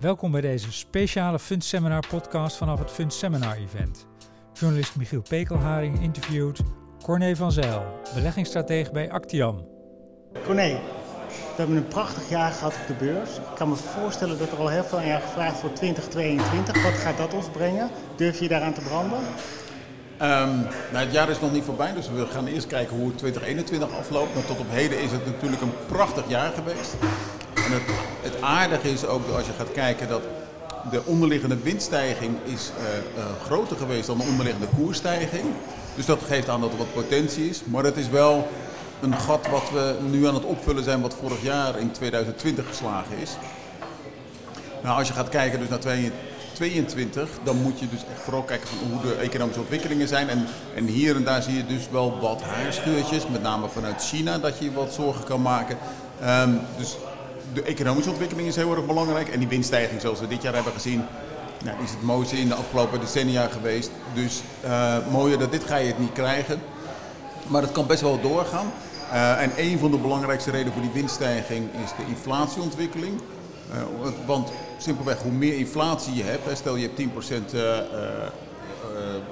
Welkom bij deze speciale Fund Seminar podcast vanaf het Fund Seminar Event. Journalist Michiel Pekelharing interviewt Corné van Zijl, beleggingsstratege bij Actiam. Corné, we hebben een prachtig jaar gehad op de beurs. Ik kan me voorstellen dat er al heel veel aan jou gevraagd voor 2022. Wat gaat dat ons brengen? Durf je daaraan te branden? Um, nou, het jaar is nog niet voorbij, dus we gaan eerst kijken hoe 2021 afloopt. Maar tot op heden is het natuurlijk een prachtig jaar geweest. En het, het aardige is ook als je gaat kijken dat de onderliggende winststijging is uh, uh, groter geweest dan de onderliggende koersstijging. Dus dat geeft aan dat er wat potentie is. Maar het is wel een gat wat we nu aan het opvullen zijn, wat vorig jaar in 2020 geslagen is. Nou, als je gaat kijken dus naar 2022, dan moet je dus echt vooral kijken van hoe de economische ontwikkelingen zijn. En, en hier en daar zie je dus wel wat haarscheurtjes, met name vanuit China, dat je je wat zorgen kan maken. Um, dus de economische ontwikkeling is heel erg belangrijk. En die winststijging zoals we dit jaar hebben gezien, nou, is het mooiste in de afgelopen decennia geweest. Dus uh, mooier dat dit ga je het niet krijgen. Maar het kan best wel doorgaan. Uh, en een van de belangrijkste redenen voor die winststijging is de inflatieontwikkeling. Uh, want simpelweg, hoe meer inflatie je hebt, stel je hebt 10% uh,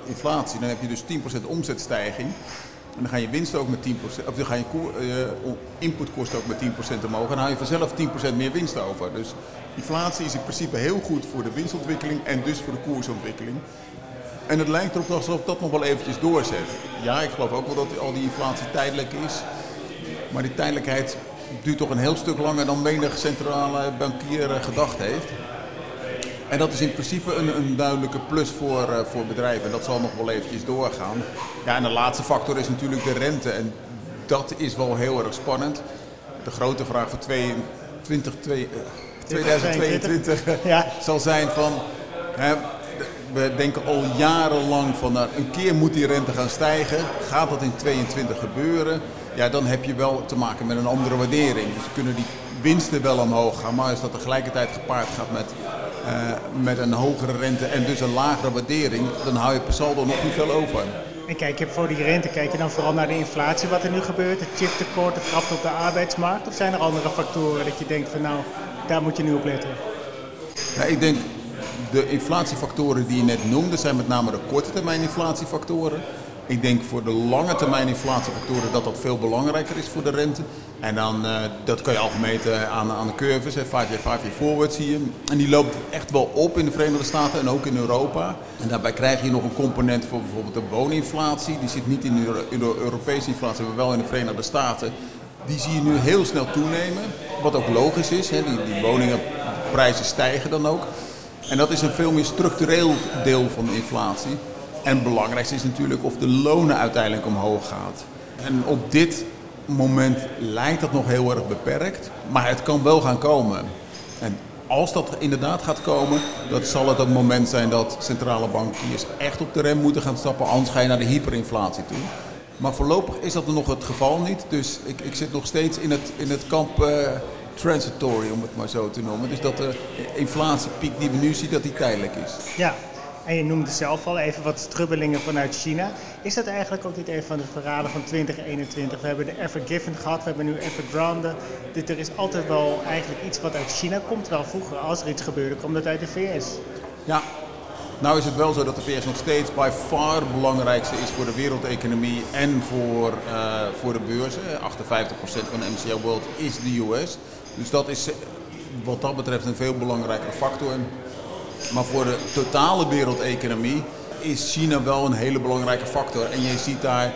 inflatie, dan heb je dus 10% omzetstijging. En dan ga je winst ook met 10%, of dan ga je uh, inputkosten ook met 10% omhoog. En dan haal je vanzelf 10% meer winst over. Dus inflatie is in principe heel goed voor de winstontwikkeling en dus voor de koersontwikkeling. En het lijkt erop alsof dat nog wel eventjes doorzet. Ja, ik geloof ook wel dat al die inflatie tijdelijk is. Maar die tijdelijkheid duurt toch een heel stuk langer dan menig centrale bankier gedacht heeft. En dat is in principe een, een duidelijke plus voor, uh, voor bedrijven. En dat zal nog wel eventjes doorgaan. Ja, en de laatste factor is natuurlijk de rente. En dat is wel heel erg spannend. De grote vraag voor 22, 2022 ja. zal zijn van... Hè, we denken al jarenlang van nou, een keer moet die rente gaan stijgen. Gaat dat in 2022 gebeuren? Ja, dan heb je wel te maken met een andere waardering. Dus kunnen die winsten wel omhoog gaan. Maar als dat tegelijkertijd gepaard gaat met uh, met een hogere rente en dus een lagere waardering, dan hou je per saldo nog niet veel over. En kijk je voor die rente, kijk je dan vooral naar de inflatie, wat er nu gebeurt, het chiptekort, de trap op de arbeidsmarkt? Of zijn er andere factoren dat je denkt van nou, daar moet je nu op letten? Ja, ik denk de inflatiefactoren die je net noemde, zijn met name de korte termijn inflatiefactoren. Ik denk voor de lange termijn inflatiefactoren dat dat veel belangrijker is voor de rente. En dan, uh, dat kan je al meten aan, aan de curves, 5 jaar, 5 jaar forward zie je. En die loopt echt wel op in de Verenigde Staten en ook in Europa. En daarbij krijg je nog een component voor bijvoorbeeld de wooninflatie. Die zit niet in de, in de Europese inflatie, maar wel in de Verenigde Staten. Die zie je nu heel snel toenemen, wat ook logisch is. Hè. Die, die woningenprijzen stijgen dan ook. En dat is een veel meer structureel deel van de inflatie. En het belangrijkste is natuurlijk of de lonen uiteindelijk omhoog gaat. En op dit moment lijkt dat nog heel erg beperkt, maar het kan wel gaan komen. En als dat inderdaad gaat komen, dat zal het een moment zijn dat centrale bankiers echt op de rem moeten gaan stappen, anders ga je naar de hyperinflatie toe. Maar voorlopig is dat nog het geval niet, dus ik, ik zit nog steeds in het, in het kamp uh, transitory, om het maar zo te noemen. Dus dat de inflatiepiek die we nu zien, dat die tijdelijk is. Ja, en je noemde zelf al even wat strubbelingen vanuit China. Is dat eigenlijk ook niet een van de verhalen van 2021? We hebben de Evergiven gehad, we hebben nu Evergrande. Dit, er is altijd wel eigenlijk iets wat uit China komt. Wel vroeger, als er iets gebeurde, komt dat uit de VS. Ja, nou is het wel zo dat de VS nog steeds by far belangrijkste is voor de wereldeconomie en voor, uh, voor de beurzen. 58% van de MCO World is de US. Dus dat is wat dat betreft een veel belangrijkere factor. Maar voor de totale wereldeconomie is China wel een hele belangrijke factor. En je ziet daar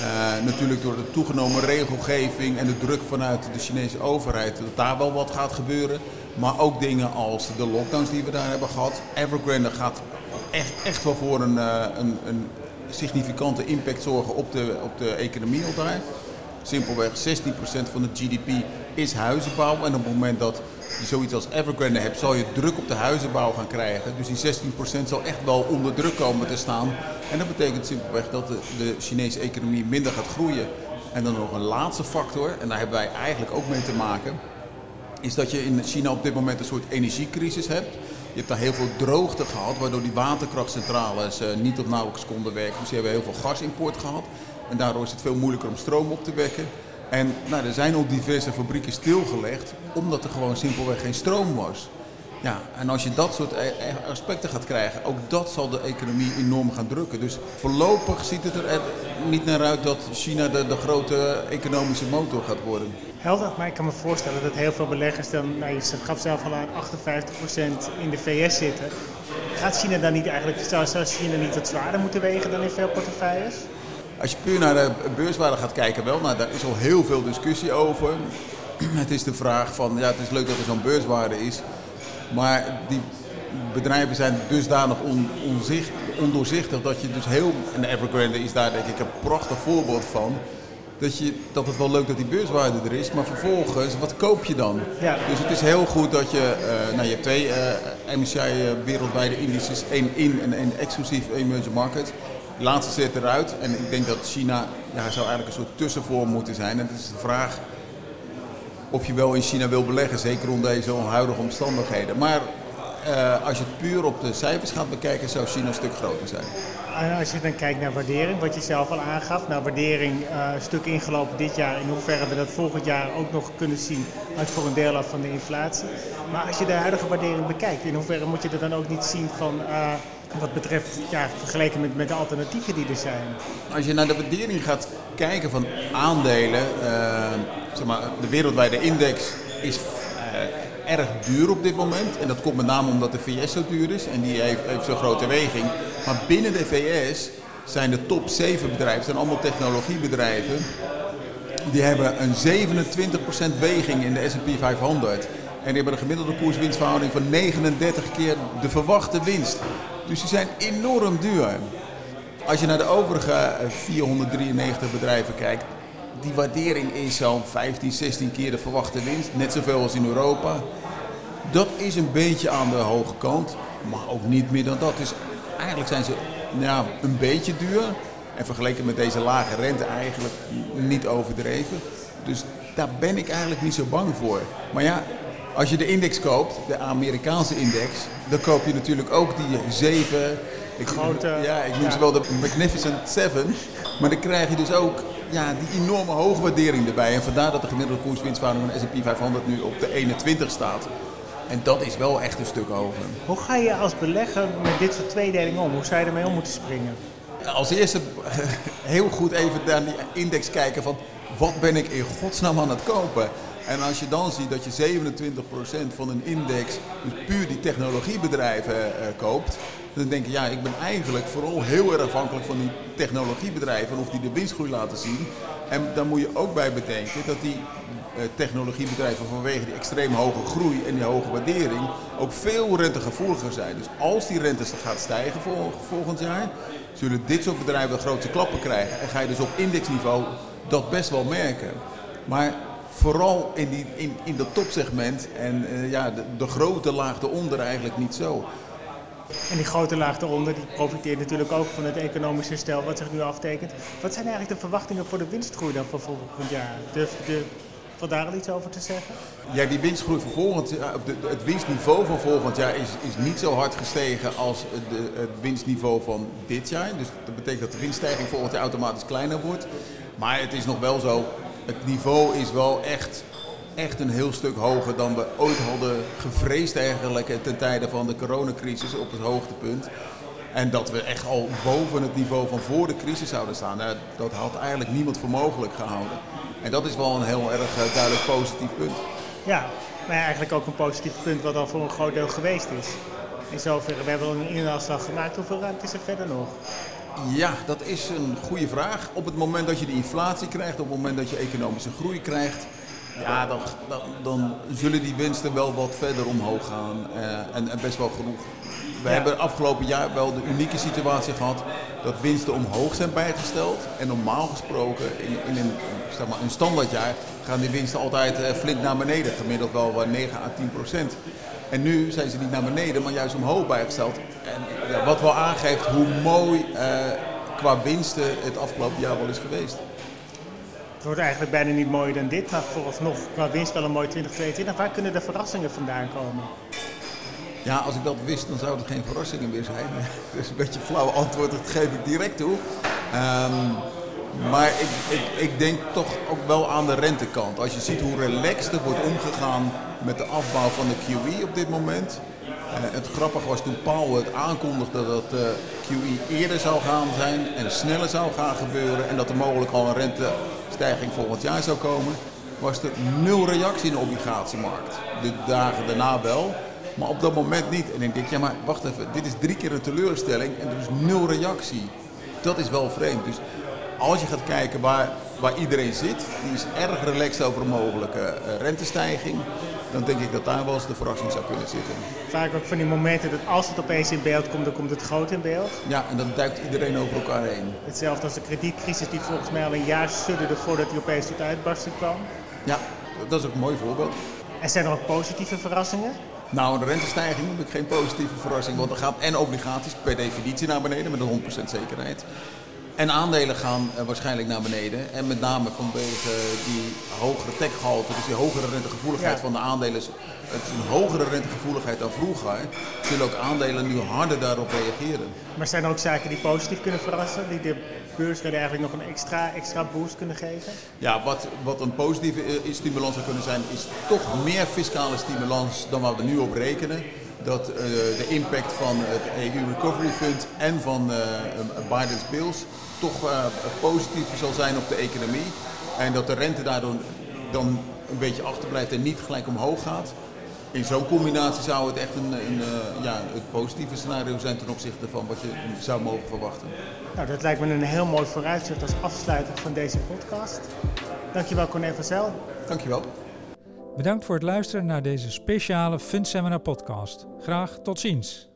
uh, natuurlijk door de toegenomen regelgeving en de druk vanuit de Chinese overheid dat daar wel wat gaat gebeuren. Maar ook dingen als de lockdowns die we daar hebben gehad. Evergrande gaat echt, echt wel voor een, uh, een, een significante impact zorgen op de, op de economie al daar. Simpelweg 16% van de GDP is huizenbouw. En op het moment dat je zoiets als Evergrande hebt, zal je druk op de huizenbouw gaan krijgen. Dus die 16% zal echt wel onder druk komen te staan. En dat betekent simpelweg dat de, de Chinese economie minder gaat groeien. En dan nog een laatste factor, en daar hebben wij eigenlijk ook mee te maken, is dat je in China op dit moment een soort energiecrisis hebt. Je hebt daar heel veel droogte gehad, waardoor die waterkrachtcentrales uh, niet of nauwelijks konden werken. Dus die hebben heel veel gasimport gehad. En daardoor is het veel moeilijker om stroom op te wekken. En nou, er zijn ook diverse fabrieken stilgelegd, omdat er gewoon simpelweg geen stroom was. Ja, en als je dat soort aspecten gaat krijgen, ook dat zal de economie enorm gaan drukken. Dus voorlopig ziet het er niet naar uit dat China de, de grote economische motor gaat worden. Helder, maar ik kan me voorstellen dat heel veel beleggers dan, nou, je gaf zelf al aan, 58% in de VS zitten. Gaat China dan niet eigenlijk, zou China niet wat zwaarder moeten wegen dan in veel portefeuilles? Als je puur naar de beurswaarde gaat kijken, wel, nou, daar is al heel veel discussie over. Het is de vraag van, ja, het is leuk dat er zo'n beurswaarde is, maar die bedrijven zijn dusdanig on, onzicht, ondoorzichtig dat je dus heel, en Evergrande is daar denk ik een prachtig voorbeeld van, dat, je, dat het wel leuk dat die beurswaarde er is, maar vervolgens, wat koop je dan? Ja. Dus het is heel goed dat je, uh, nou je hebt twee uh, MSCI uh, wereldwijde indices, één in en één exclusief emerging markets. De laatste zit eruit en ik denk dat China ja, zou eigenlijk een soort tussenvorm moeten zijn. En het is de vraag of je wel in China wil beleggen, zeker onder deze huidige omstandigheden. Maar uh, als je het puur op de cijfers gaat bekijken, zou China een stuk groter zijn. En als je dan kijkt naar waardering, wat je zelf al aangaf. Nou, waardering uh, een stuk ingelopen dit jaar. In hoeverre we dat volgend jaar ook nog kunnen zien, uit voor een deel af van de inflatie. Maar als je de huidige waardering bekijkt, in hoeverre moet je er dan ook niet zien van... Uh, wat betreft, ja, vergeleken met, met de alternatieven die er zijn. Als je naar de waardering gaat kijken van aandelen, uh, zeg maar, de wereldwijde index is uh, erg duur op dit moment. En dat komt met name omdat de VS zo duur is en die heeft, heeft zo'n grote weging. Maar binnen de VS zijn de top 7 bedrijven, zijn allemaal technologiebedrijven. Die hebben een 27% weging in de S&P 500. En die hebben een gemiddelde koerswinstverhouding van 39 keer de verwachte winst. Dus die zijn enorm duur. Als je naar de overige 493 bedrijven kijkt, die waardering is zo'n 15, 16 keer de verwachte winst. Net zoveel als in Europa. Dat is een beetje aan de hoge kant, maar ook niet meer dan dat. Dus eigenlijk zijn ze ja, een beetje duur. En vergeleken met deze lage rente eigenlijk niet overdreven. Dus daar ben ik eigenlijk niet zo bang voor. Maar ja, als je de index koopt, de Amerikaanse index, dan koop je natuurlijk ook die zeven. Ik, Grote, ja, ik noem ja. ze wel de Magnificent Seven. Maar dan krijg je dus ook ja, die enorme hoogwaardering erbij. En vandaar dat de gemiddelde koerswinstverhouding van de S&P 500 nu op de 21 staat. En dat is wel echt een stuk hoger. Hoe ga je als belegger met dit soort tweedeling om? Hoe zou je ermee om moeten springen? Als eerste heel goed even naar die index kijken van wat ben ik in godsnaam aan het kopen? En als je dan ziet dat je 27% van een index, dus puur die technologiebedrijven uh, koopt, dan denk je, ja, ik ben eigenlijk vooral heel erg afhankelijk van die technologiebedrijven of die de winstgroei laten zien. En daar moet je ook bij bedenken dat die uh, technologiebedrijven vanwege die extreem hoge groei en die hoge waardering ook veel rentegevoeliger zijn. Dus als die rentes gaat stijgen vol, volgend jaar, zullen dit soort bedrijven de klappen krijgen. En ga je dus op indexniveau dat best wel merken. Maar vooral in, die, in, in dat topsegment en uh, ja, de, de grote laag eronder eigenlijk niet zo. En die grote laag eronder die profiteert natuurlijk ook van het economische herstel wat zich nu aftekent. Wat zijn eigenlijk de verwachtingen voor de winstgroei dan voor volgend jaar? Durf je van daar al iets over te zeggen? Ja, die winstgroei voor volgend jaar, het winstniveau van volgend jaar is, is niet zo hard gestegen als de, het winstniveau van dit jaar. Dus dat betekent dat de winststijging volgend jaar automatisch kleiner wordt. Maar het is nog wel zo, het niveau is wel echt, echt een heel stuk hoger dan we ooit hadden gevreesd eigenlijk ten tijde van de coronacrisis op het hoogtepunt. En dat we echt al boven het niveau van voor de crisis zouden staan, dat had eigenlijk niemand voor mogelijk gehouden. En dat is wel een heel erg duidelijk positief punt. Ja, maar eigenlijk ook een positief punt wat al voor een groot deel geweest is. In zoverre, we hebben een inhaalslag gemaakt. Hoeveel ruimte is er verder nog? Ja, dat is een goede vraag. Op het moment dat je de inflatie krijgt, op het moment dat je economische groei krijgt, ja, dan, dan, dan zullen die winsten wel wat verder omhoog gaan. Uh, en, en, best wel genoeg. We ja. hebben afgelopen jaar wel de unieke situatie gehad dat winsten omhoog zijn bijgesteld. En normaal gesproken, in, in een, zeg maar, een standaardjaar, gaan die winsten altijd uh, flink naar beneden. Gemiddeld wel uh, 9 à 10 procent. En nu zijn ze niet naar beneden, maar juist omhoog bijgesteld. En wat wel aangeeft hoe mooi uh, qua winsten het afgelopen jaar wel is geweest. Het wordt eigenlijk bijna niet mooier dan dit, maar vooralsnog qua winst wel een mooi 2022. Waar kunnen de verrassingen vandaan komen? Ja, als ik dat wist, dan zou het geen verrassingen meer zijn. Dus een beetje een flauw antwoord, dat geef ik direct toe. Um, Maar ik, ik, ik denk toch ook wel aan de rentekant. Als je ziet hoe relaxed er wordt omgegaan met de afbouw van de QE op dit moment. Het grappige was toen Powell het aankondigde dat de QE eerder zou gaan zijn en sneller zou gaan gebeuren. En dat er mogelijk al een rentestijging volgend jaar zou komen. Was er nul reactie in de obligatiemarkt. De dagen daarna wel. Maar op dat moment niet. En ik denk, ja maar wacht even, dit is drie keer een teleurstelling en er is nul reactie. Dat is wel vreemd. Dus als je gaat kijken waar, waar iedereen zit, die is erg relaxed over een mogelijke uh, rentestijging. Dan denk ik dat daar wel eens de verrassing zou kunnen zitten. Vaak ook van die momenten dat als het opeens in beeld komt, dan komt het groot in beeld. Ja, en dan duikt iedereen over elkaar heen. Hetzelfde als de kredietcrisis die volgens mij al een jaar sudderde voordat die opeens tot uitbarsting kwam. Ja, dat is ook een mooi voorbeeld. En zijn er ook positieve verrassingen? Nou, de rentestijging heb ik geen positieve verrassing. Want er gaat en obligaties per definitie naar beneden met een 100% zekerheid. En aandelen gaan uh, waarschijnlijk naar beneden. En met name vanwege die hogere techgehalte, dus die hogere rentegevoeligheid ja. van de aandelen. Het is een hogere rentegevoeligheid dan vroeger. Zullen ook aandelen nu harder daarop reageren. Maar zijn er ook zaken die positief kunnen verrassen? Die de beurs eigenlijk nog een extra, extra boost kunnen geven? Ja, wat, wat een positieve stimulans zou kunnen zijn, is toch meer fiscale stimulans dan waar we nu op rekenen dat uh, de impact van het EU Recovery Fund en van uh, Biden's bills toch uh, positief zal zijn op de economie. En dat de rente daardoor dan een beetje achterblijft en niet gelijk omhoog gaat. In zo'n combinatie zou het echt een, een ja, het positieve scenario zijn ten opzichte van wat je zou mogen verwachten. Nou, dat lijkt me een heel mooi vooruitzicht als afsluiting van deze podcast. Dankjewel Corné van Zel. Dankjewel. Bedankt voor het luisteren naar deze speciale Fundseminar podcast. Graag tot ziens.